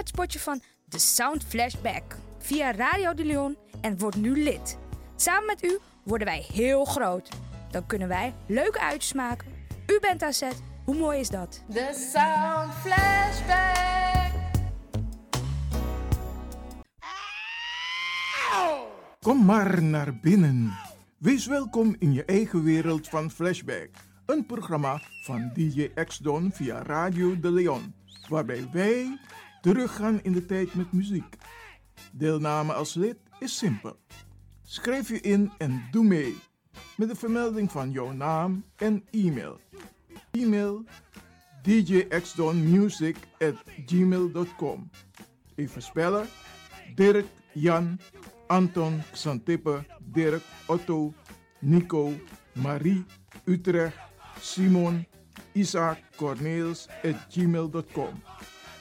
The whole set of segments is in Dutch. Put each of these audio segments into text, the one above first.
het spotje van The Sound Flashback via Radio de Leon en word nu lid. Samen met u worden wij heel groot. Dan kunnen wij leuke uitjes maken. U bent aan zet. Hoe mooi is dat? The Sound Flashback. Kom maar naar binnen. Wees welkom in je eigen wereld van Flashback. Een programma van DJ X-Don via Radio de Leon. Waarbij wij teruggaan in de tijd met muziek. Deelname als lid is simpel. Schrijf je in en doe mee. Met de vermelding van jouw naam en e-mail. E-mail djxdonmusic at gmail.com Even spellen. Dirk, Jan, Anton, Xantippe, Dirk, Otto, Nico, Marie, Utrecht, Simon, Isaac, Corneels gmail.com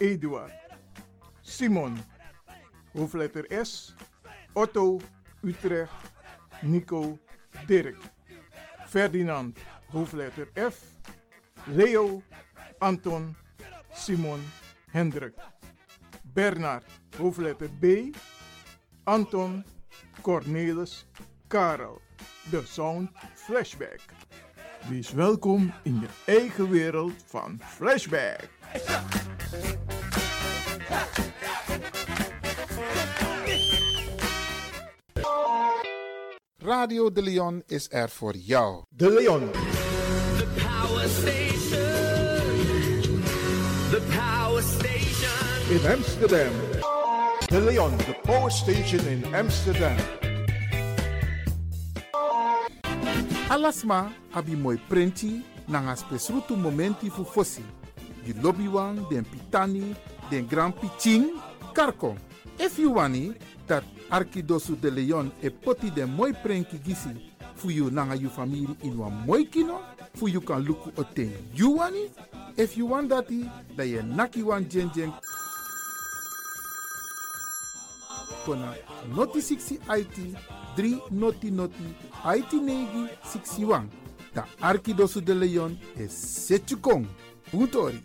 Eduard. Simon, hoofdletter S. Otto, Utrecht. Nico, Dirk. Ferdinand, hoofdletter F. Leo, Anton, Simon, Hendrik. Bernard, hoofdletter B. Anton, Cornelis, Karel. De Sound Flashback. Wees welkom in je eigen wereld van Flashback. Radio de Leon is er voor jou. De Leon. The power station. The power station. in Amsterdam. De Leon, the power station in Amsterdam. Alasma abi moi prenti nanga spesrutu momenti fu fosi. Di lobby wan, den pitani, den grand piching, karko. If you wani, dat Arkidosu de Leon e poti den moi prenki gisi fu you nanga you family in wan moi kino, fu you kan luku oten you wani. If you want dati, da ye naki wan jen jen kona noti 60 IT 3 noti noti IT negi 61. Da Arkidosu de Leon e setjukong. Puntori.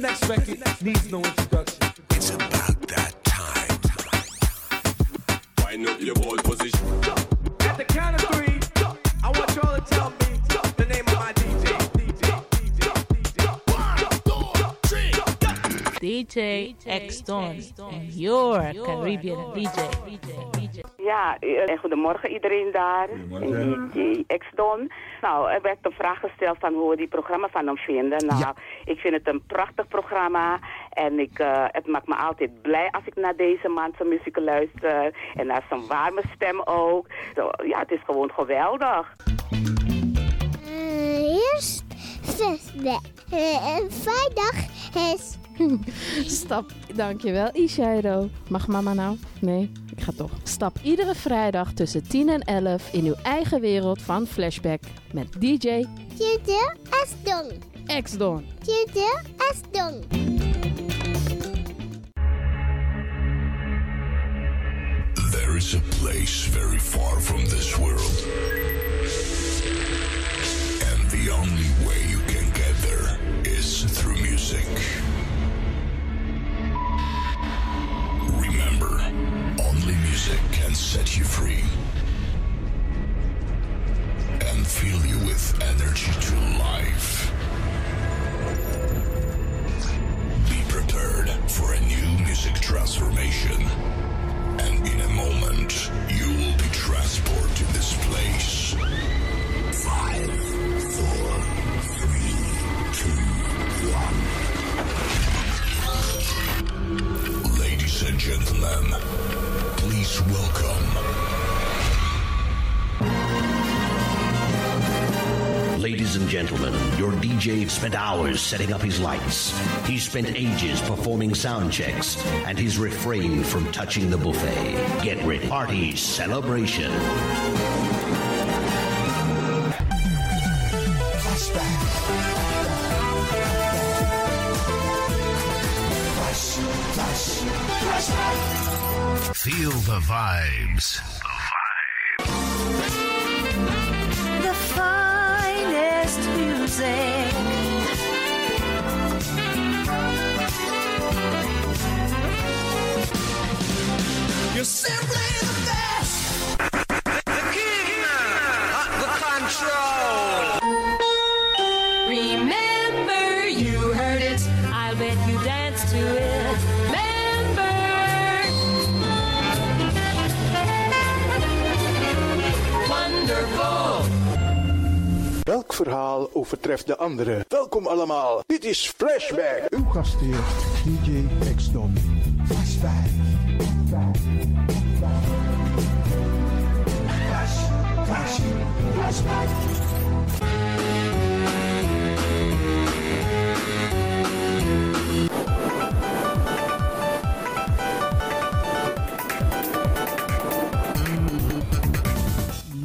next record needs no introduction. It's about that time. Wind up your ball position. At the count of three, I want y'all to tell me the name of my DJ. DJ X Don and your Caribbean DJ. Ja, eh, goedemorgen iedereen daar. In X-Don. Nou, er werd een vraag gesteld van hoe we die programma van hem vinden. Nou, ik vind het een prachtig programma. En ik, eh, het maakt me altijd blij als ik naar deze man zijn muziek luister. En naar zijn warme stem ook. Zo, ja, het is gewoon geweldig. eerst flashback. Uh, vrijdag is... Stap, dankjewel Ishairo. Mag mama nou? Nee, ik ga toch. Stap iedere vrijdag tussen 10 en 11 in uw eigen wereld van Flashback met DJ Tjede Asdong. X-Don. Tjede Asdong. There is a place very far from this world. And the only way you can get there is through music. Remember, only music can set you free and fill you with energy to life. Be prepared for a new music transformation. And in a moment, you will spent hours setting up his lights. He spent ages performing sound checks, and he's refrained from touching the buffet. Get ready. Party celebration. Feel the vibes. Verhaal overtreft de andere? Welkom allemaal. Dit is Flashback. Uw gastheer, DJ X-Don. Flashback.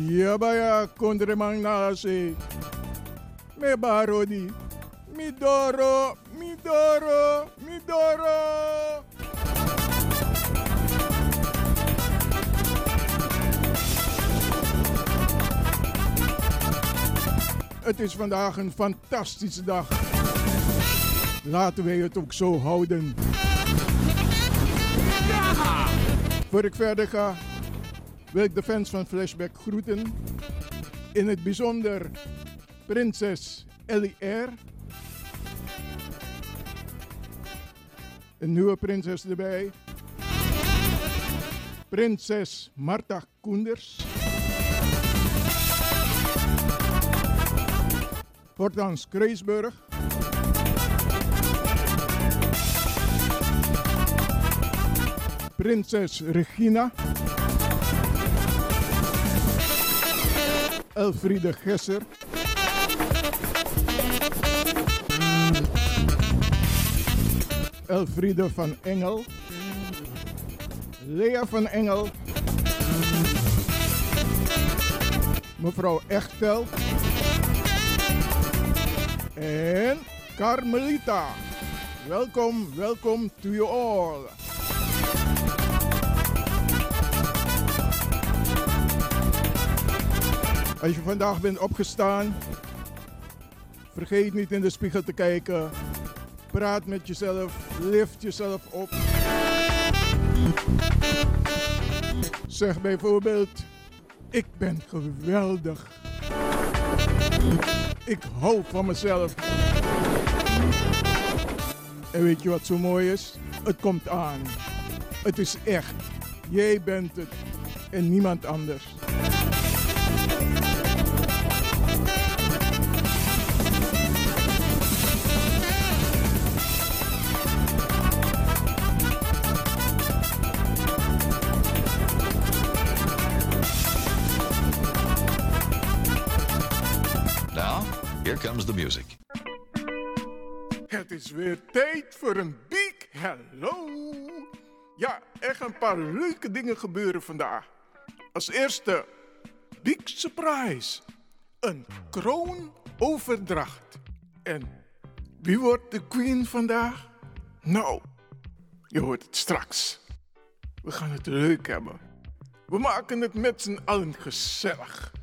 Ja, baya, kondremang nasi. Me barodi. Midoro, midoro, midoro. Het is vandaag een fantastische dag. Laten wij het ook zo houden. Voor ik verder ga, wil ik de fans van Flashback groeten. In het bijzonder prinses Ellie R. Een nieuwe prinses erbij. Prinses Marta Koenders. Hortans Kreesburg. Prinses Regina. Elfriede Gesser. Elfriede van Engel. Lea van Engel. Mevrouw Echtel. En Carmelita. Welkom, welkom to you all. Als je vandaag bent opgestaan, vergeet niet in de spiegel te kijken. Praat met jezelf, lift jezelf op. Zeg bijvoorbeeld, ik ben geweldig. Ik hou van mezelf. En weet je wat zo mooi is? Het komt aan. Het is echt. Jij bent het en niemand anders. Weer tijd voor een big hello. Ja, echt een paar leuke dingen gebeuren vandaag. Als eerste, big surprise. Een kroonoverdracht. En wie wordt de queen vandaag? Nou, je hoort het straks. We gaan het leuk hebben. We maken het met z'n allen gezellig.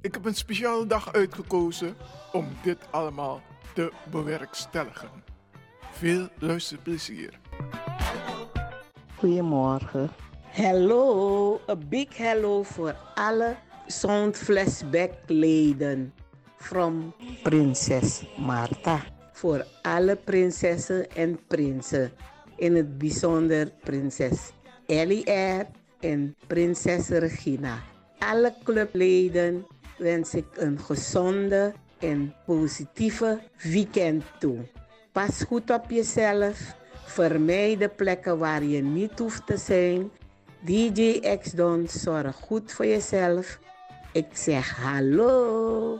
Ik heb een speciale dag uitgekozen om dit allemaal te bewerkstelligen. Veel luisterplezier. Goedemorgen. Hallo, een big hello voor alle Sound Flashback leden. From Prinses Marta. Voor alle prinsessen en prinsen. In het bijzonder prinses Ellie R. en prinses Regina. Alle clubleden wens ik een gezonde en positieve weekend toe. Pas goed op jezelf. Vermijd de plekken waar je niet hoeft te zijn. DJ X-Don, zorg goed voor jezelf. Ik zeg hallo.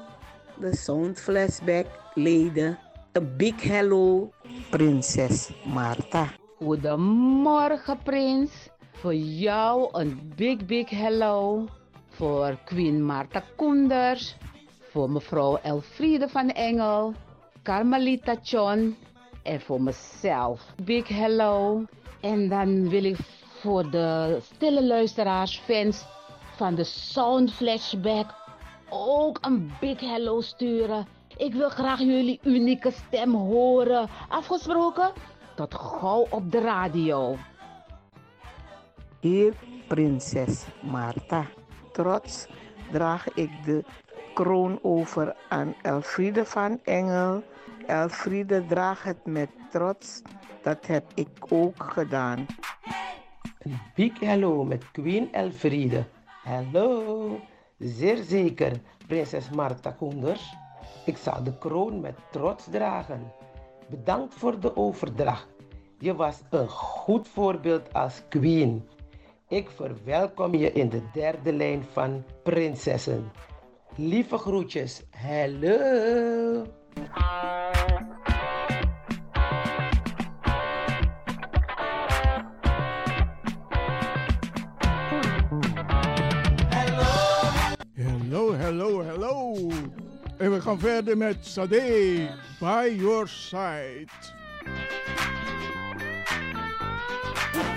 De Sound Flashback leden. Een big hello. Prinses Marta. Goedemorgen, Prins. Voor jou een big, big hello. Voor Queen Marta Koenders. Voor mevrouw Elfriede van Engel. Carmelita John. En voor mezelf. Big hello. En dan wil ik voor de stille luisteraars, fans van de Sound Flashback ook een big hello sturen. Ik wil graag jullie unieke stem horen. Afgesproken? Tot gauw op de radio. Hier prinses Marta. Trots draag ik de kroon over aan Elfriede van Engel. Elfriede draagt het met trots. Dat heb ik ook gedaan. Een big hello met Queen Elfriede. Hallo, zeer zeker, prinses Marta Koenders. Ik zal de kroon met trots dragen. Bedankt voor de overdracht. Je was een goed voorbeeld als queen. Ik verwelkom je in de derde lijn van prinsessen. Lieve groetjes. Hallo. Hello, hello, hello. En we gaan verder met Sade, By Your Side.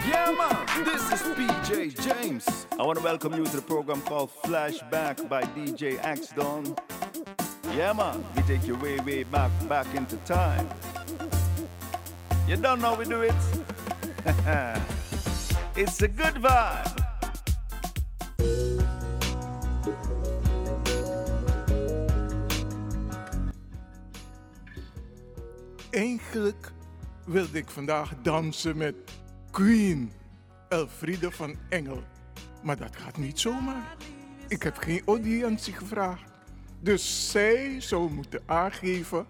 Yeah, man, this is PJ James. I want to welcome you to the program called Flashback by DJ X Don. Yeah, man, we take you way, way back, back into time. You don't know we do it? it's a good vibe. Eigenlijk wilde ik vandaag dansen met Queen Elfriede van Engel. Maar dat gaat niet zomaar. Ik heb geen audiëntie gevraagd. Dus zij zou moeten aangeven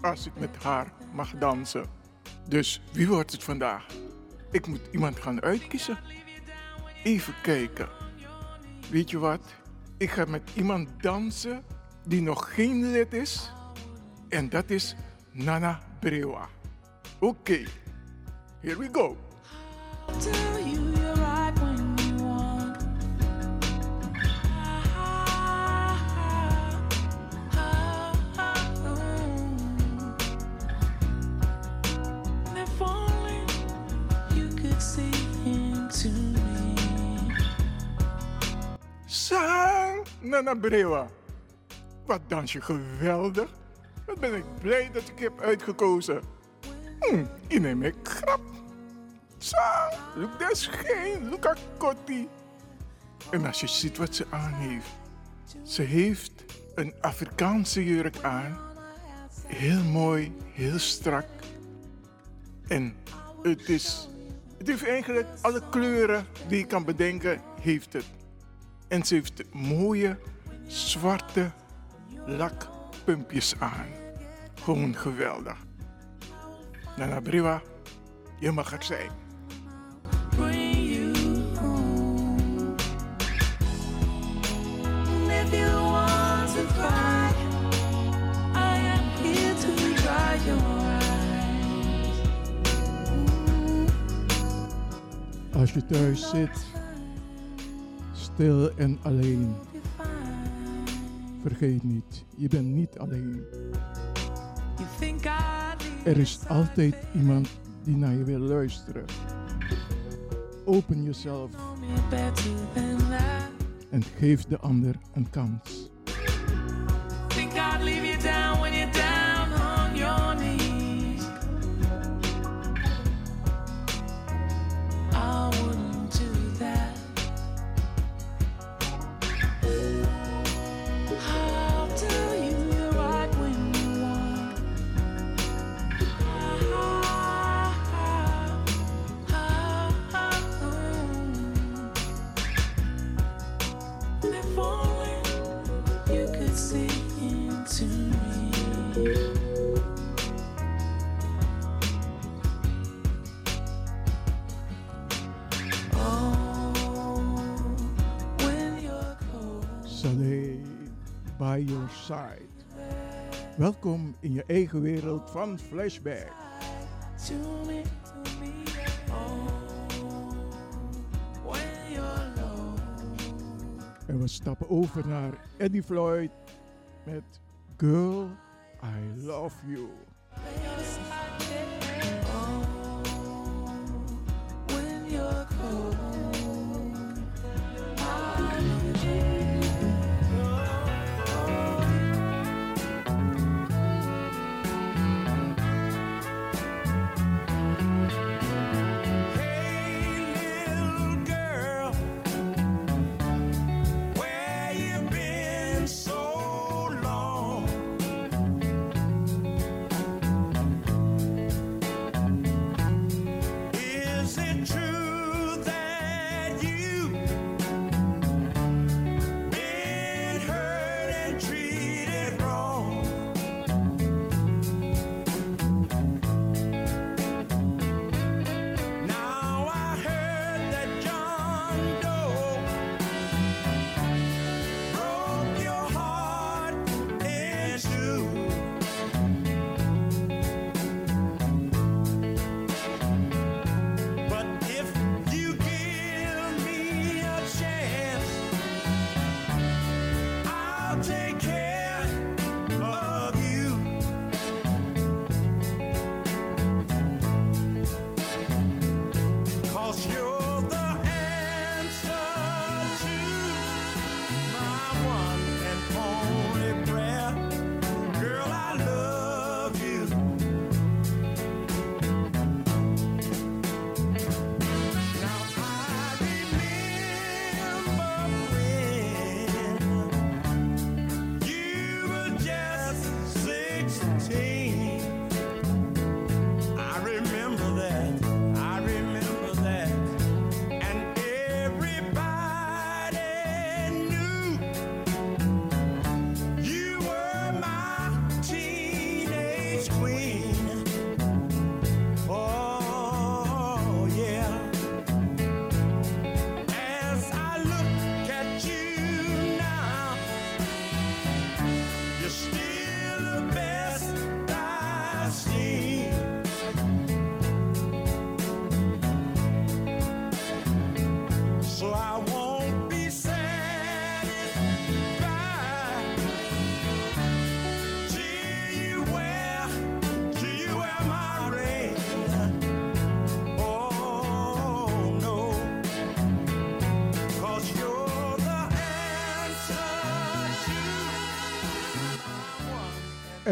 als ik met haar mag dansen. Dus wie wordt het vandaag? Ik moet iemand gaan uitkiezen. Even kijken. Weet je wat? Ik ga met iemand dansen die nog geen lid is. En dat is Nana Brewa. Oké, here we go. Nana Brewa. Wat dans je geweldig. Wat ben ik blij dat ik heb uitgekozen. Hm, in een krap. Sang, look dat look at Kotti. En als je ziet wat ze aan heeft. Ze heeft een Afrikaanse jurk aan. Heel mooi, heel strak. En het is, het heeft eigenlijk alle kleuren die je kan bedenken, heeft het. En ze heeft mooie zwarte lakpumpjes aan. Gewoon geweldig. Nana Briwa, je mag er zijn. Als je thuis zit, stil en alleen. Vergeet niet, je bent niet alleen. Er is altijd iemand die naar je wil luisteren. Open jezelf en geef de ander een kans. By your side. Welkom in je eigen wereld van Flashback. En we stappen over naar Eddie Floyd met Girl, I Love You.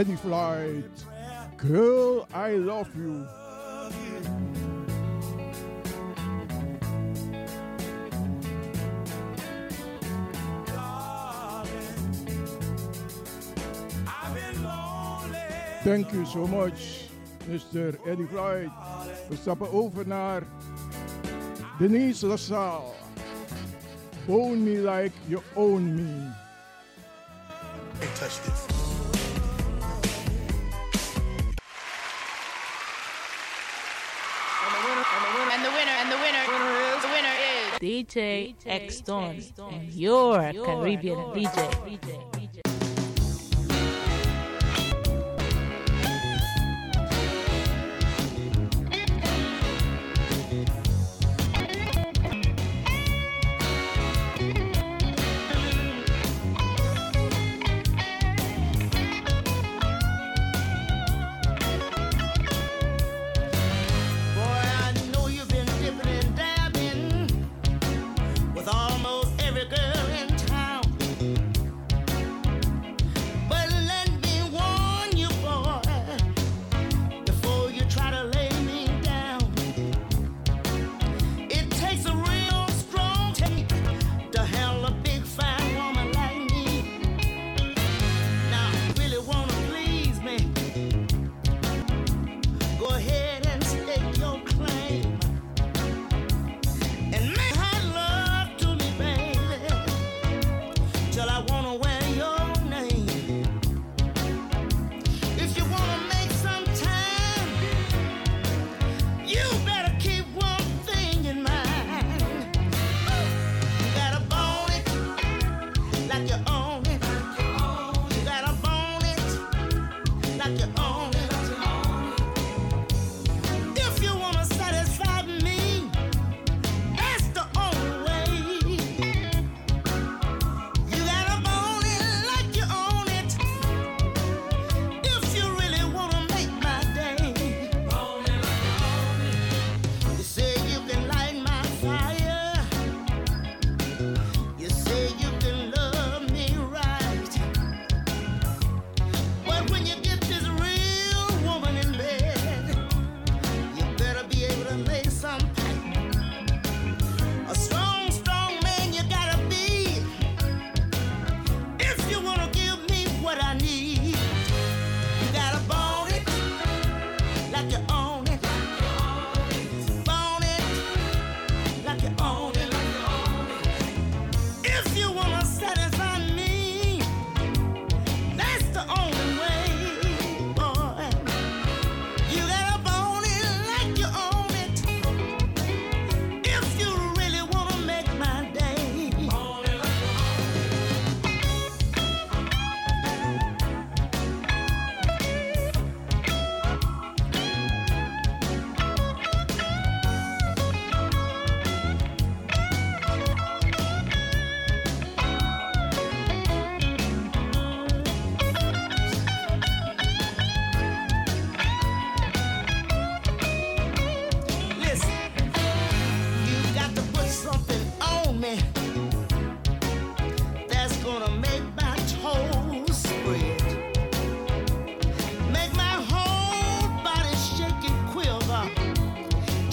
Fanny Floyd, Girl, I love you. Thank you so much, Mr. Eddie Floyd. We stappen over naar Denise LaSalle. Own me like you own me. I touch this. DJ, DJ X Don, and your, your Caribbean, DJ. DJ.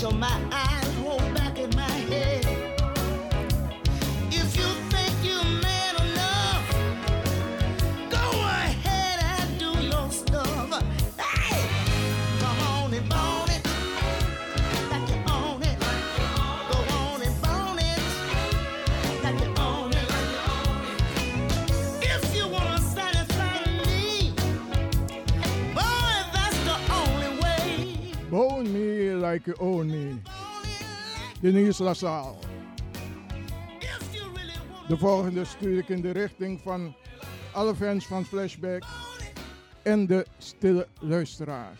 Your my eyes. like De me. De volgende stuur ik in de richting van alle fans van Flashback en de stille luisteraars.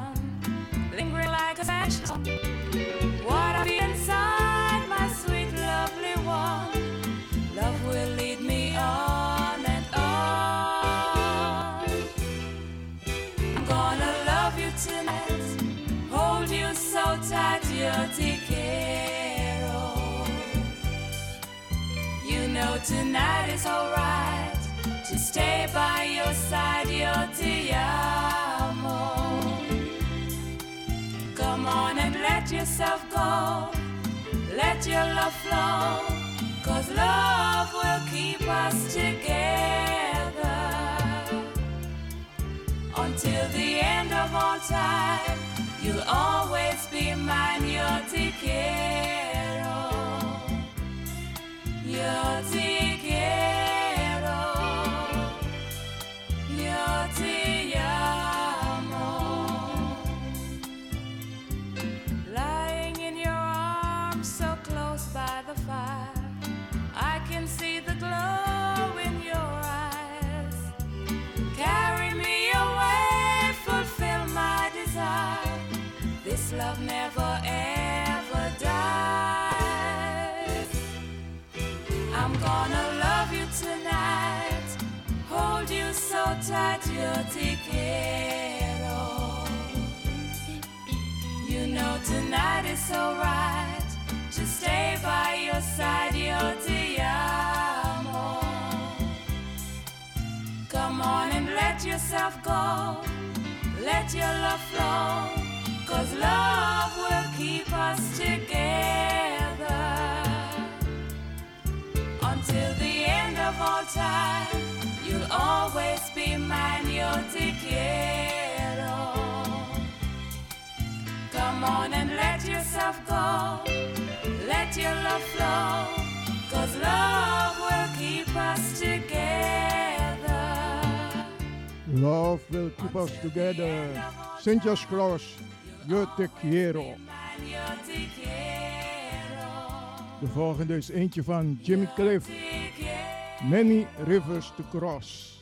tonight is alright to stay by your side, yo te amo. Come on and let yourself go, let your love flow, cause love will keep us together until the end of all time. You'll always be mine, yo te quiero. Yo te quiero. Yo te te quiero. You know tonight is so right to stay by your side, yo te amo. Come on and let yourself go, let your love flow, cause love will keep us together until the end of all time. You'll always be mine, yo te quiero. Come on and let yourself go, let your love flow, cause love will keep us together. Love will keep us together. Cynthia's Cross. Yo te quiero. De volgende is eentje van Jimmy Cliff. Many Rivers to Cross.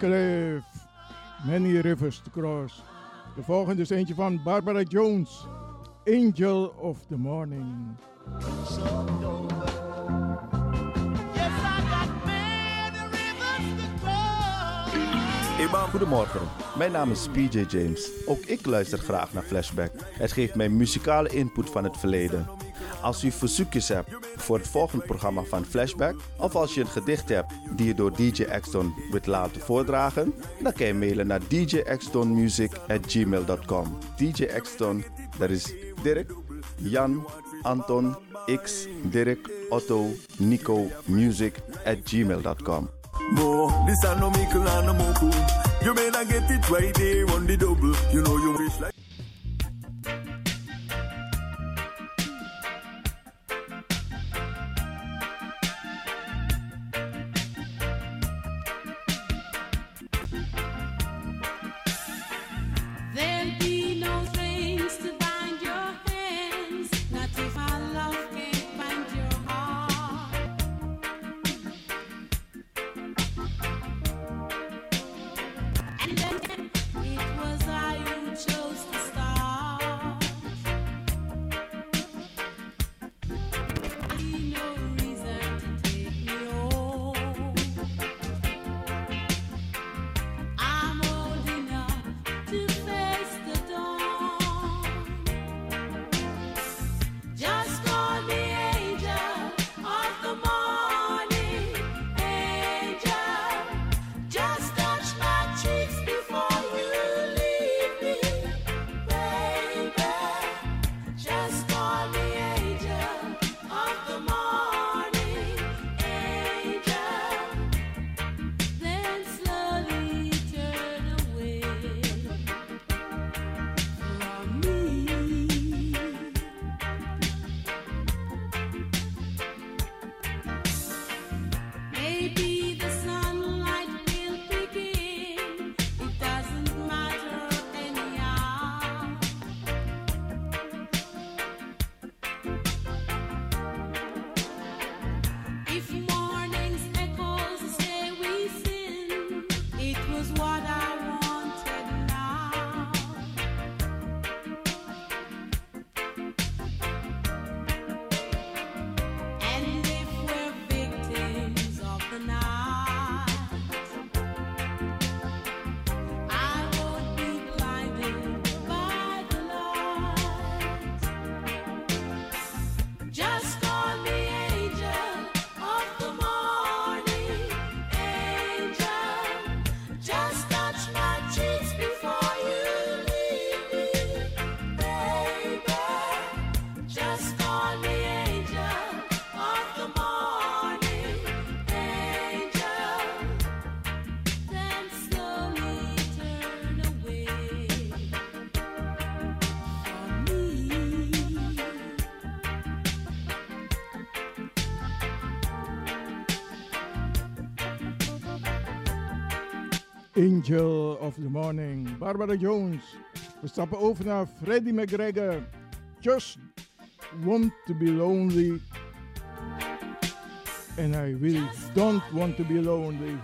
Cliff. Many Rivers to Cross. De volgende is eentje van Barbara Jones. Angel of the Morning. Goedemorgen, mijn naam is PJ James. Ook ik luister graag naar Flashback. Het geeft mij muzikale input van het verleden. Als u verzoekjes hebt voor het volgende programma van Flashback, of als je een gedicht hebt die je door DJ Exton wilt laten voordragen, dan kan je mailen naar djextonmusic@gmail.com. DJ Exton, dat is Dirk, Jan, Anton, X, Dirk, Otto, Nico, music at gmail.com. You may not get it right the double. You know you wish Angel of the Morning, Barbara Jones, we stappen over naar Freddie McGregor, Just Want to Be Lonely, and I Really Don't Want to Be Lonely.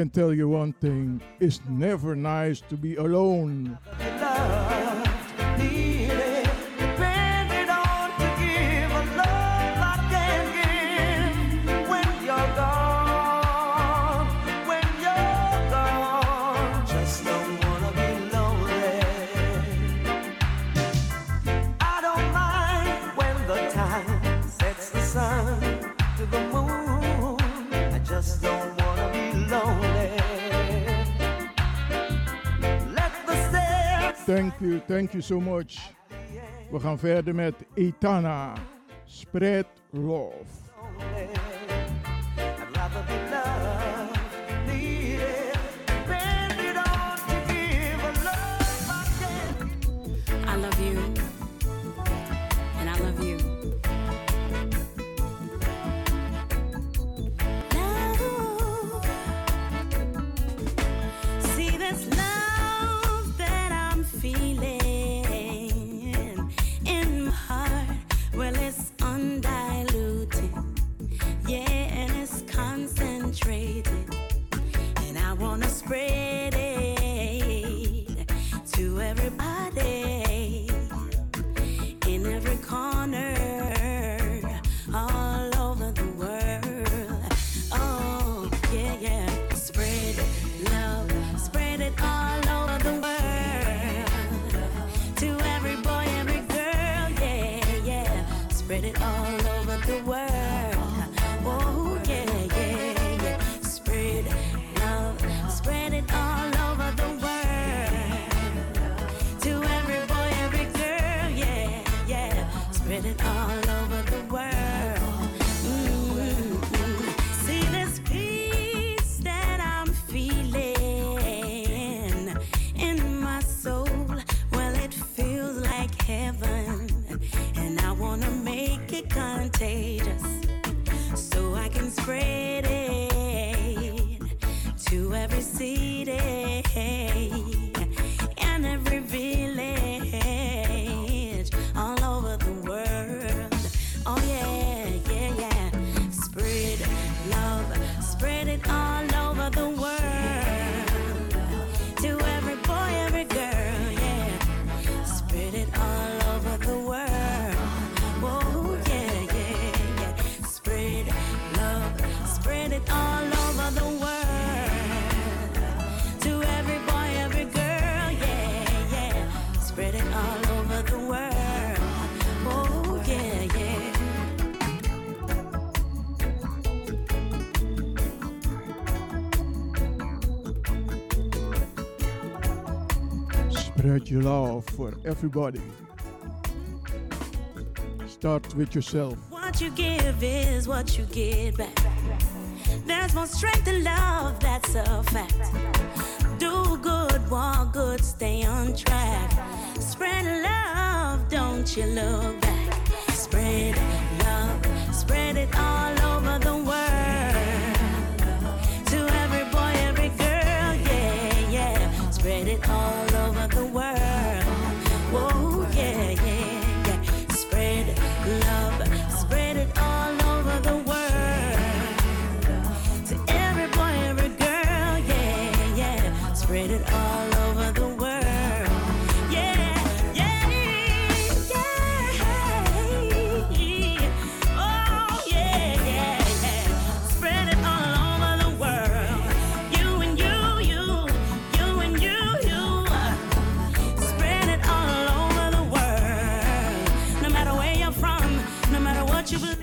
can tell you one thing it's never nice to be alone. Thank you so much. We gaan verder met Etana. Spread love. spread your love for everybody. Start with yourself. What you give is what you get back. There's more strength in love, that's a fact. Do good, walk good, stay on track. Spread love, don't you look back. Spread love, spread it all.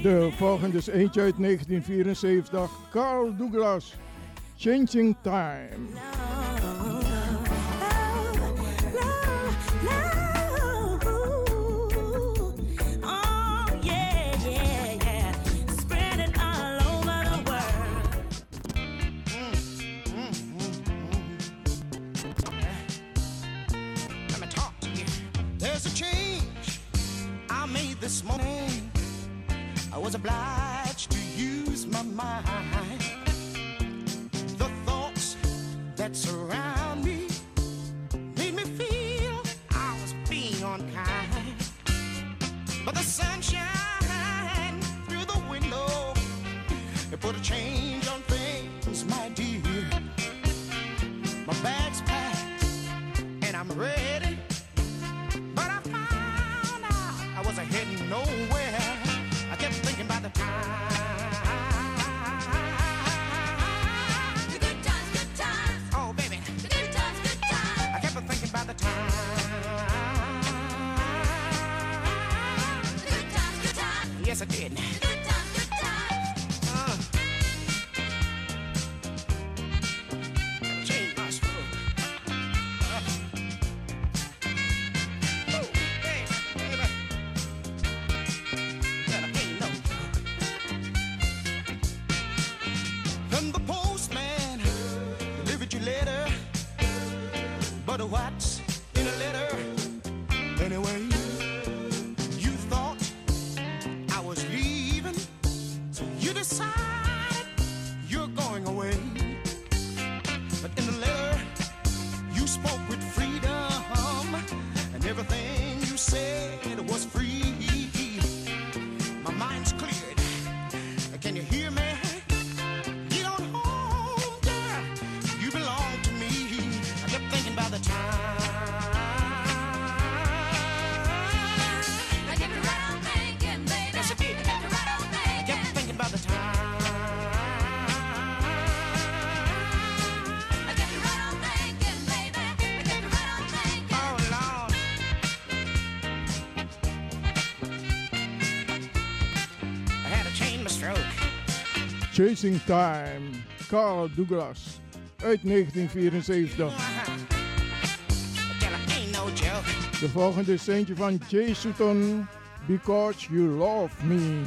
De volgende is eentje uit 1974, Carl Douglas, Changing Time. There's a change I made this morning. I was obliged to use my mind. The thoughts that surround me made me feel I was being unkind. But the sunshine through the window, it put a change. Chasing Time, Carl Douglas uit 1974. De volgende is eentje van Jay Sutton, Because You Love Me.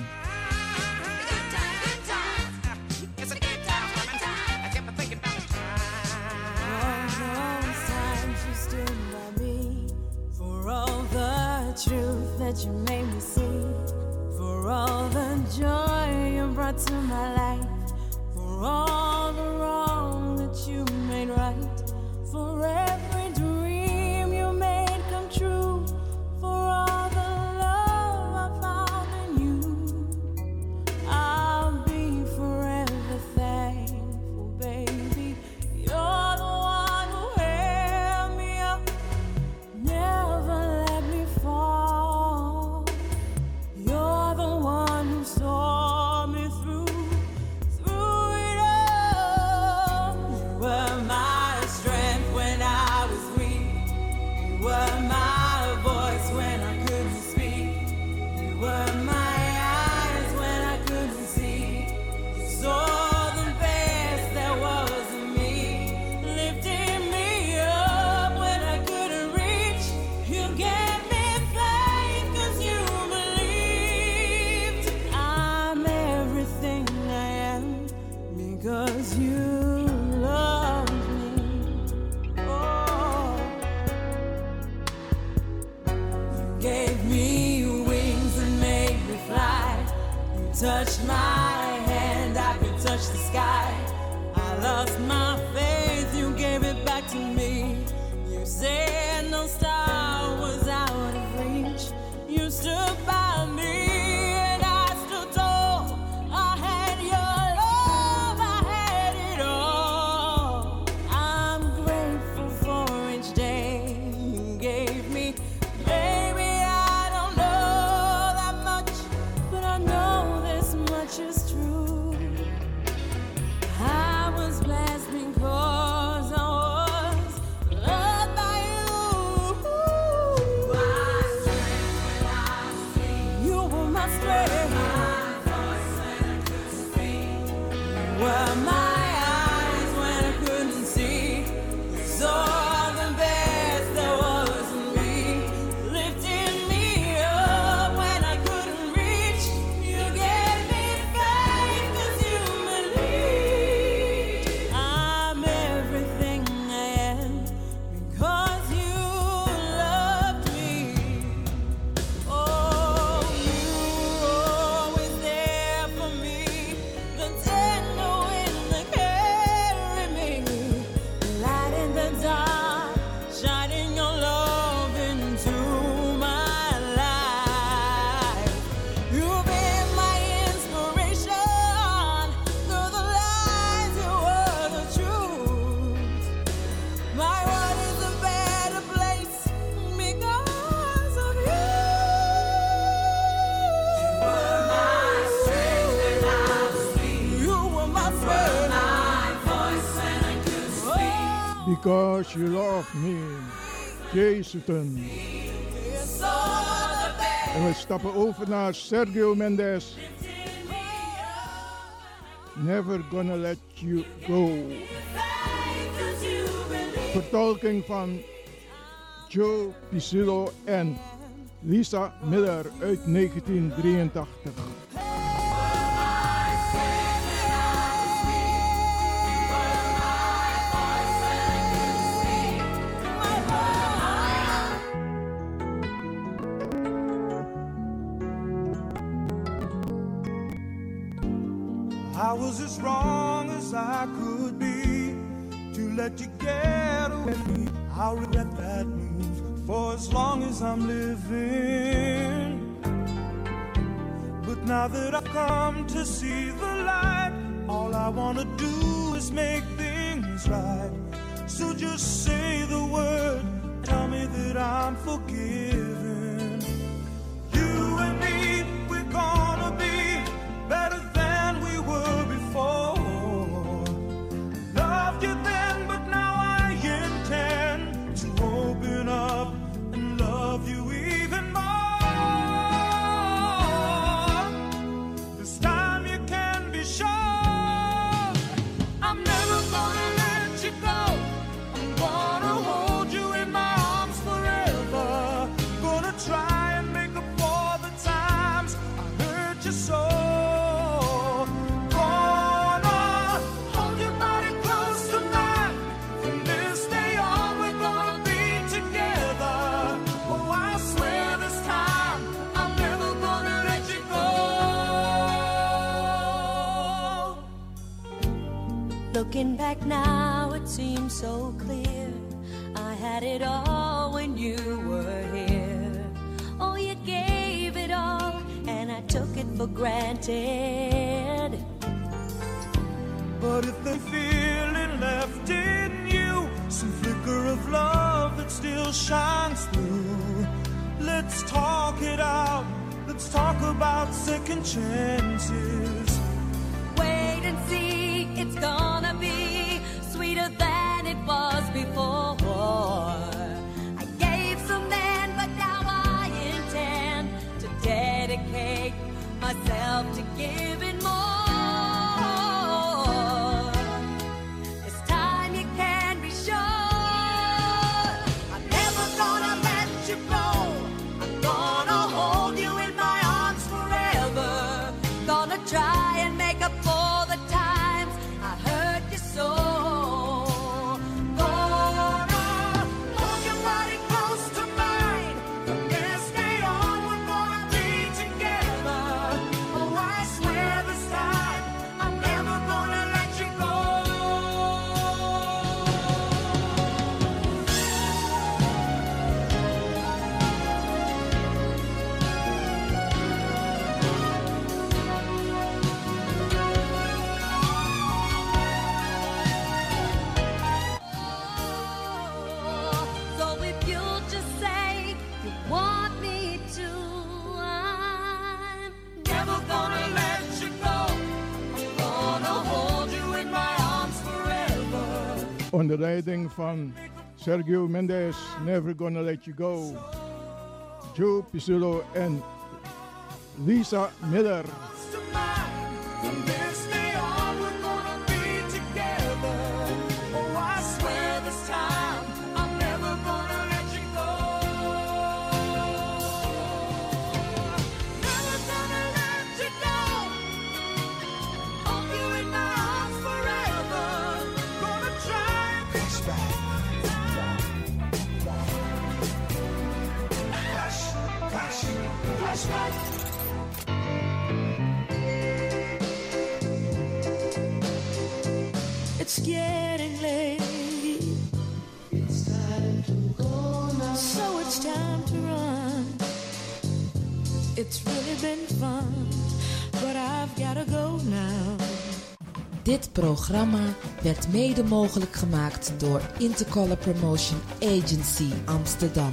Jason, En we stappen over naar Sergio Mendes. Never gonna let you go. Vertolking van Joe Pisillo en Lisa Miller uit 1983. I'm living. But now that I've come to see the light, all I want to do is make things right. So just say the word, tell me that I'm forgiven. The writing from Sergio Mendes, Never Gonna Let You Go. Joe Pizzulo, and Lisa Miller. to run. It's really been fun, but I've go now. Dit programma werd mede mogelijk gemaakt door Intercolor Promotion Agency Amsterdam.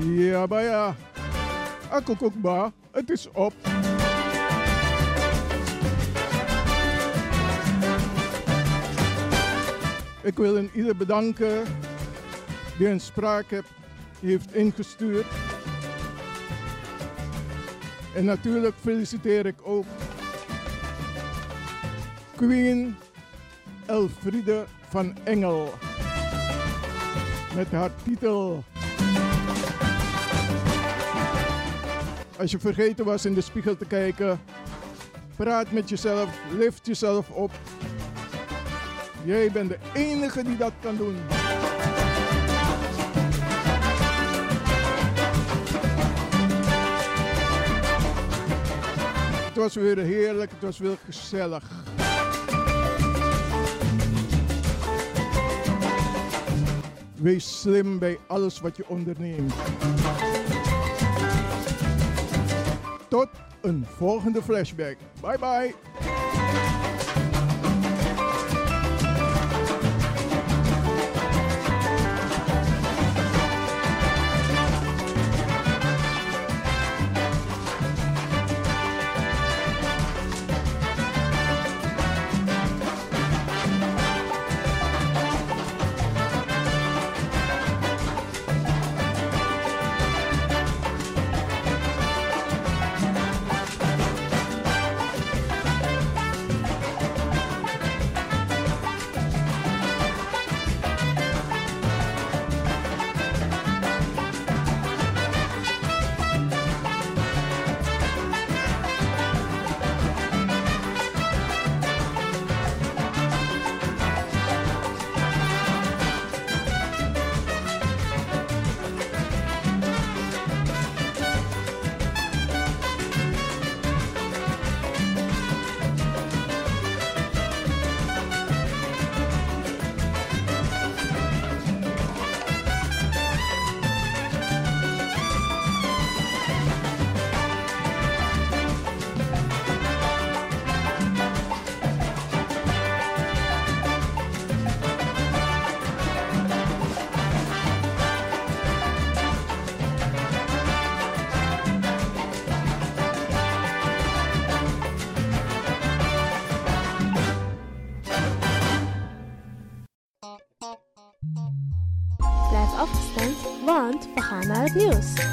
Ja, maar ja. Akkoekba, het is op. Ik wil een ieder bedanken die een spraak heeft ingestuurd. En natuurlijk feliciteer ik ook Queen Elfriede van Engel met haar titel. Als je vergeten was in de spiegel te kijken, praat met jezelf, lift jezelf op. Jij bent de enige die dat kan doen. Het was weer heerlijk, het was weer gezellig. Wees slim bij alles wat je onderneemt. Tot een volgende flashback. Bye bye. house.